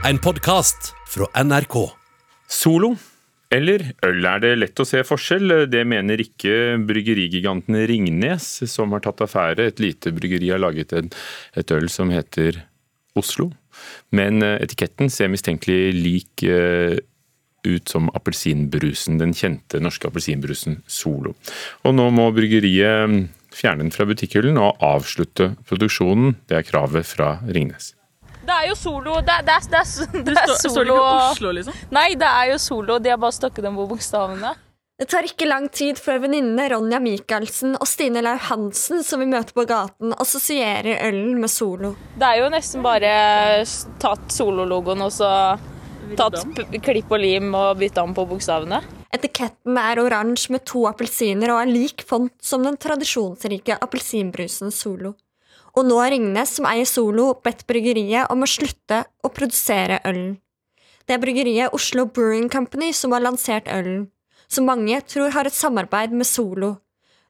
En podkast fra NRK. Solo eller øl, er det lett å se forskjell? Det mener ikke bryggerigiganten Ringnes, som har tatt affære. Et lite bryggeri har laget en, et øl som heter Oslo. Men eh, etiketten ser mistenkelig lik uh, ut som appelsinbrusen, den kjente norske appelsinbrusen Solo. Og nå må bryggeriet mm, fjerne den fra butikkhyllen og avslutte produksjonen. Det er kravet fra Ringnes. Det er jo solo. Det er, det er, det er, det er solo. står det ikke Oslo, liksom? Nei, det er jo solo. De har bare stokket dem på bokstavene. Det tar ikke lang tid før venninnene Ronja Michaelsen og Stine Lau Hansen som vi møter på gaten, assosierer ølen med Solo. Det er jo nesten bare tatt tatt solologoen og så tatt klipp og lim og bytta om på bokstavene. Etiketten er oransje med to appelsiner og er lik font som den tradisjonsrike appelsinbrusen Solo. Og nå har Ringnes, som eier Solo, bedt bryggeriet om å slutte å produsere ølen. Det er bryggeriet Oslo Brewing Company som har lansert ølen, som mange tror har et samarbeid med Solo,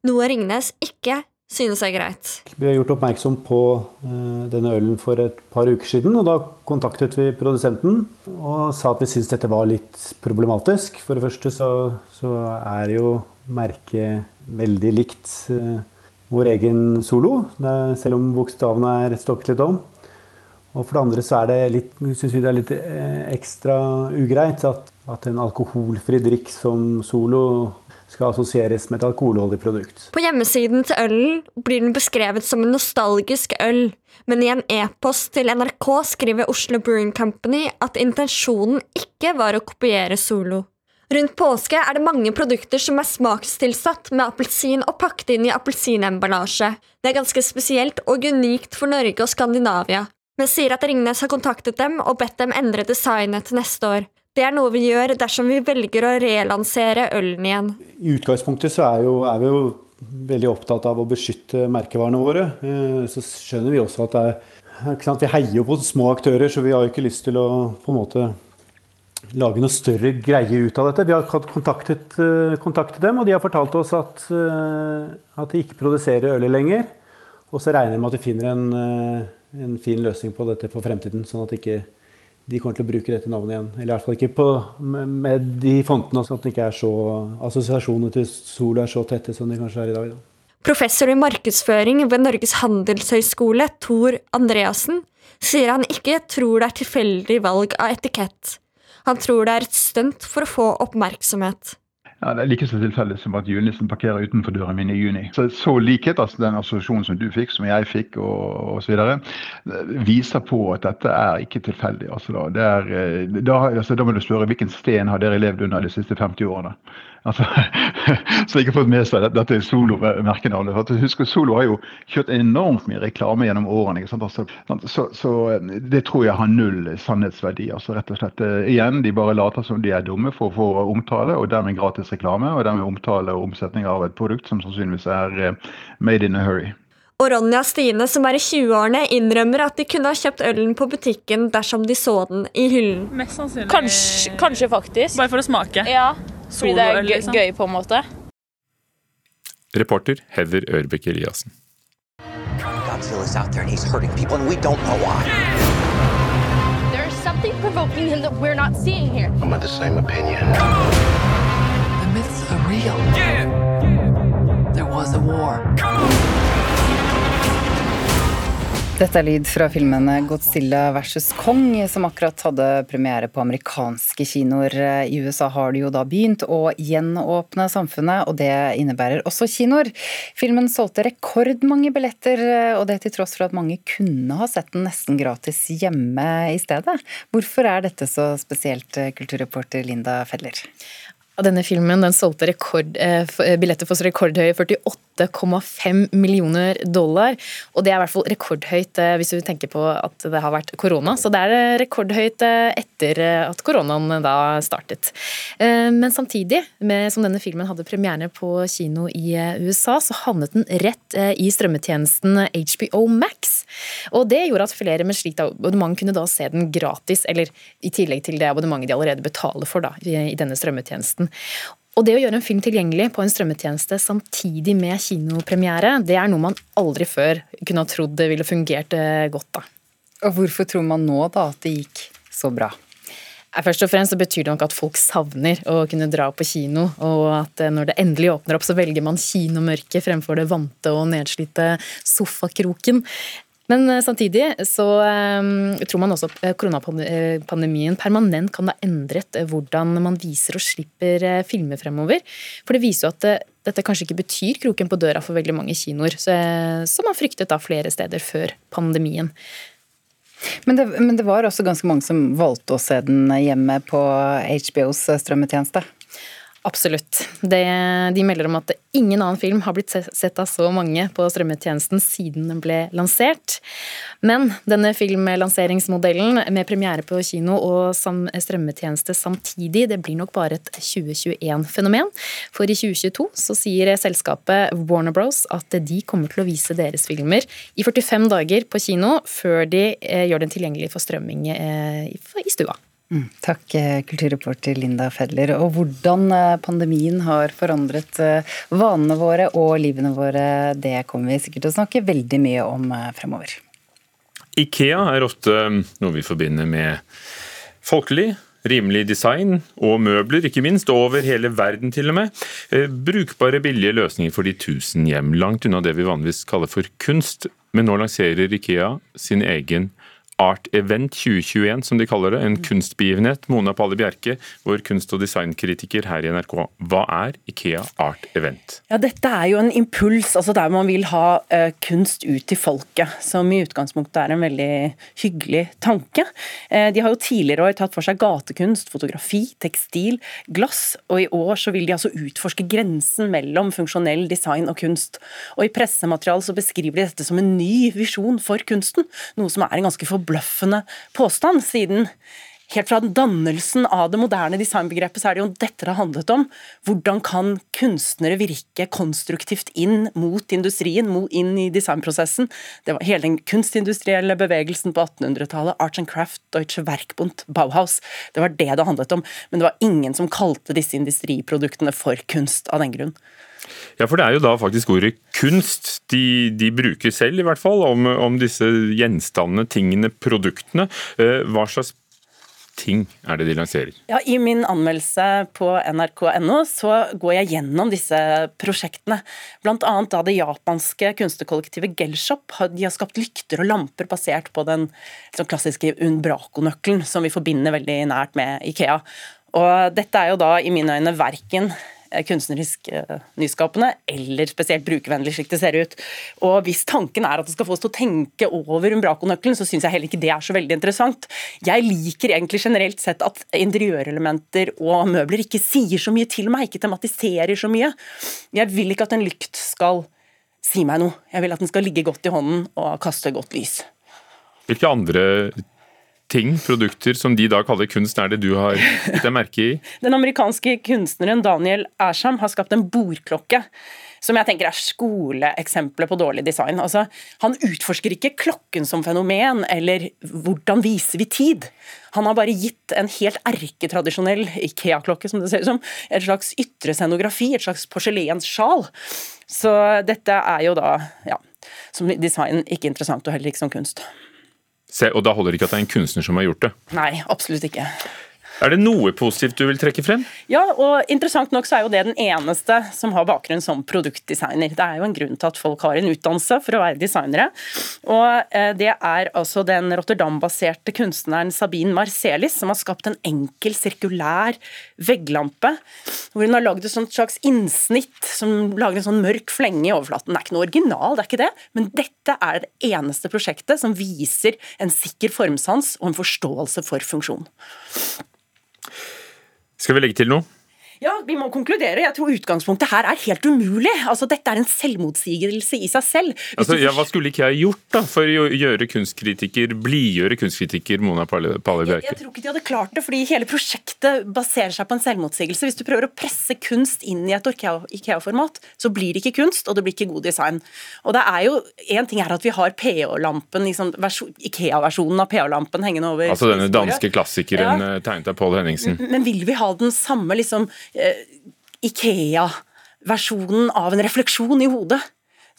noe Ringnes ikke synes er greit. Vi har gjort oppmerksom på eh, denne ølen for et par uker siden, og da kontaktet vi produsenten og sa at vi syntes dette var litt problematisk. For det første så, så er jo merket veldig likt eh, vår egen Solo, selv om bokstavene er stokket litt om. Og for det andre så er det litt, synes vi det er litt eh, ekstra ugreit at, at en alkoholfri drikk som Solo skal assosieres med et alkoholholdig produkt. På hjemmesiden til ølen blir den beskrevet som en nostalgisk øl, men i en e-post til NRK skriver Oslo Brewing Company at intensjonen ikke var å kopiere Solo. Rundt påske er det mange produkter som er smakstilsatt med appelsin og pakket inn i appelsinemballasje. Det er ganske spesielt og unikt for Norge og Skandinavia, men sier at Ringnes har kontaktet dem og bedt dem endre designet til neste år. Det er noe vi gjør dersom vi velger å relansere ølen igjen. I utgangspunktet så er, jo, er vi jo veldig opptatt av å beskytte merkevarene våre. Eh, Så skjønner vi også at det er? Vi heier jo på små aktører, så vi har jo ikke lyst til å på en måte lage noe større greie ut av dette. Vi har kontaktet, eh, kontaktet dem, og de har fortalt oss at, eh, at de ikke produserer ølet lenger. Og så regner de med at de finner en, eh, en fin løsning på dette for fremtiden, sånn at ikke de kommer til å bruke dette navnet igjen. Eller i hvert fall ikke på, med, de fontene, sånn at det ikke er så assosiasjonene til Sol er så tette som de kanskje er i dag. Da. Professor i markedsføring ved Norges handelshøyskole, Tor Andreassen, sier han ikke tror det er tilfeldig valg av etikett. Han tror det er et stunt for å få oppmerksomhet. Ja, Det er like så tilfeldig som at julenissen parkerer utenfor døren min i juni. Så, så likhet, altså den assosiasjonen som du fikk, som jeg fikk og osv., viser på at dette er ikke tilfeldig. Altså, da. Det er, eh, da, altså, da må du spørre hvilken sten har dere levd under de siste 50 årene? Altså, så ikke fått med seg dette, dette Solo-merkenavnet. For at Husk, Solo har jo kjørt enormt mye reklame gjennom årene. Altså, så, så det tror jeg har null sannhetsverdi. altså rett og slett. Eh, Igjen, De bare later som de er dumme for å få omtale, og dermed gratis reklame. Og dermed omtale og omsetning av et produkt som sannsynligvis er eh, made in a hurry. Og Ronja Stine, som er i 20-årene, innrømmer at de kunne ha kjøpt ølen på butikken dersom de så den i hyllen. Mest sannsynlig Kanskje, kanskje faktisk. Bare for å smake. Ja, fordi det er gøy, liksom. gøy på en måte. Reporter Heather Ørbekk Eliassen. Godzilla's out there and he's hurting people, and we don't know why. There's something provoking him that we're not seeing here. I'm of the same opinion. Myths are real. There was a war. Dette er lyd fra filmen Godzilla vs. Kong, som akkurat hadde premiere på amerikanske kinoer. I USA har de jo da begynt å gjenåpne samfunnet, og det innebærer også kinoer. Filmen solgte rekordmange billetter, og det til tross for at mange kunne ha sett den nesten gratis hjemme i stedet. Hvorfor er dette så spesielt, kulturreporter Linda Feller? Denne filmen den solgte rekord, eh, eh, billetter for rekordhøye 48,5 millioner dollar. Og det er i hvert fall rekordhøyt eh, hvis du tenker på at det har vært korona. Så det er rekordhøyt etter at koronaen da startet. Men samtidig med som denne filmen hadde premiere på kino i USA, så havnet den rett i strømmetjenesten HBO Max. Og det gjorde at flere med slikt abonnement kunne da se den gratis, eller i tillegg til det abonnementet de allerede betaler for da, i denne strømmetjenesten. Og det å gjøre en film tilgjengelig på en strømmetjeneste samtidig med kinopremiere, det er noe man aldri før kunne ha trodd det ville fungert eh, godt da. Og hvorfor tror man nå da at det gikk så bra? Først og fremst så betyr det nok at folk savner å kunne dra på kino, og at eh, når det endelig åpner opp, så velger man kinomørket fremfor det vante og nedslitte sofakroken. Men eh, samtidig så um, tror man også at koronapandemien permanent kan ha endret hvordan man viser og slipper filmer fremover. For det viser jo at det, dette kanskje ikke betyr kroken på døra for veldig mange kinoer, som man fryktet da flere steder før pandemien. Men det, men det, var også ganske mange som valgte å se den hjemme på HBOs strømmetjeneste? Absolutt. Det, de melder om at ingen annen film har blitt sett av så mange på strømmetjenesten siden den ble lansert. Men denne filmlanseringsmodellen med premiere på kino og strømmetjeneste samtidig, det blir nok bare et 2021-fenomen. For i 2022 så sier selskapet Warner Bros at de kommer til å vise deres filmer i 45 dager på kino før de eh, gjør den tilgjengelig for strømming eh, i stua. Mm, takk, eh, kulturreporter Linda Fedler. Og hvordan eh, pandemien har forandret eh, vanene våre og livene våre, det kommer vi sikkert til å snakke veldig mye om fremover. Ikea er ofte noe vi forbinder med folkelig, rimelig design og møbler, ikke minst, over hele verden til og med. Brukbare, billige løsninger for de tusen hjem, langt unna det vi vanligvis kaller for kunst. Men nå lanserer Ikea sin egen Art Event 2021, som de kaller det. En kunstbegivenhet. Mona Palle Bjerke, vår kunst- og designkritiker her i NRK. Hva er Ikea Art Event? Ja, Dette er jo en impuls, altså der man vil ha uh, kunst ut til folket. Som i utgangspunktet er en veldig hyggelig tanke. Uh, de har jo tidligere år tatt for seg gatekunst, fotografi, tekstil, glass. Og i år så vil de altså utforske grensen mellom funksjonell design og kunst. Og i pressematerialet så beskriver de dette som en ny visjon for kunsten. Noe som er en ganske forbløffende forbløffende påstand, siden Helt fra dannelsen av det moderne designbegrepet så er det jo dette det har handlet om. Hvordan kan kunstnere virke konstruktivt inn mot industrien, inn i designprosessen? Det var hele den kunstindustrielle bevegelsen på 1800-tallet, Arts and Craft, Deutsche Werkbund, Bauhaus. Det var det det handlet om. Men det var ingen som kalte disse industriproduktene for kunst av den grunn. Ja, for det er jo da faktisk ordet kunst de, de bruker selv, i hvert fall, om, om disse gjenstandene, tingene, produktene. Eh, hva slags ting er det de lanserer? Ja, I min anmeldelse på nrk.no så går jeg gjennom disse prosjektene. Bl.a. da det japanske kunstnerkollektivet Gelshop de har skapt lykter og lamper basert på den liksom, klassiske Unbraco-nøkkelen som vi forbinder veldig nært med Ikea. Og dette er jo da i mine øyne verken kunstnerisk eh, nyskapende eller spesielt brukervennlig, slik det ser ut. Og Hvis tanken er at det skal få oss til å tenke over Umbraco-nøkkelen, så syns jeg heller ikke det er så veldig interessant. Jeg liker egentlig generelt sett at interiørelementer og møbler ikke sier så mye til meg, ikke tematiserer så mye. Jeg vil ikke at en lykt skal si meg noe. Jeg vil at den skal ligge godt i hånden og kaste godt lys. Hvilke andre ting, produkter, som de da kaller kunst, er det du har gitt deg merke i? Den amerikanske kunstneren Daniel Asham har skapt en bordklokke som jeg tenker er skoleeksempelet på dårlig design. Altså, han utforsker ikke klokken som fenomen, eller hvordan viser vi tid. Han har bare gitt en helt erketradisjonell Ikea-klokke, som det ser ut som, et slags ytre scenografi, et slags porselenssjal. Så dette er jo da, ja, som design ikke interessant, og heller ikke som kunst. Og da holder det ikke at det er en kunstner som har gjort det? Nei, absolutt ikke. Er det noe positivt du vil trekke frem? Ja, og interessant nok så er jo det den eneste som har bakgrunn som produktdesigner. Det er jo en grunn til at folk har en utdannelse for å være designere. Og eh, det er altså den Rotterdam-baserte kunstneren Sabine Marcelis som har skapt en enkel, sirkulær vegglampe. Hvor hun har lagd et slags innsnitt som lager en sånn mørk flenge i overflaten. Det er ikke noe original, det er ikke det, men dette er det eneste prosjektet som viser en sikker formsans og en forståelse for funksjon. Skal vi legge til noe? Ja, vi må konkludere. Jeg tror utgangspunktet her er helt umulig. Altså, Dette er en selvmotsigelse i seg selv. Altså, ja, hva skulle ikke jeg gjort da, for å gjøre kunstkritiker, blidgjøre kunstkritiker Mona Palle Bjerke? Jeg, jeg, tror ikke de hadde klart det, fordi hele prosjektet baserer seg på en selvmotsigelse. Hvis du prøver å presse kunst inn i et Ikea-format, så blir det ikke kunst, og det blir ikke god design. Og det er jo, En ting er at vi har PH-lampen, liksom, Ikea-versjonen av PH-lampen hengende over Altså denne danske klassikeren ja. Eh, tegnet av Pål Henningsen. Men, vil vi ha den samme liksom Ikea-versjonen av en refleksjon i hodet.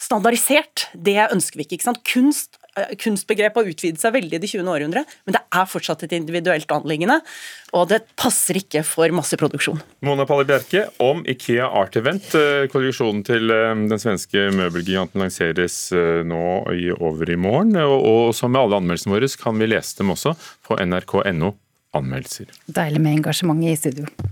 Standardisert. Det ønsker vi ikke. ikke sant? Kunst eh, kunstbegrepet har utvidet seg veldig i det 20. århundre, men det er fortsatt et individuelt anliggende, og det passer ikke for masseproduksjon. Mona Palle Bjerke om Ikea Art Event. Eh, kolleksjonen til eh, den svenske møbelgiganten lanseres nå i over i morgen, og, og som med alle anmeldelsene våre kan vi lese dem også på nrk.no anmeldelser. Deilig med engasjementet i studio.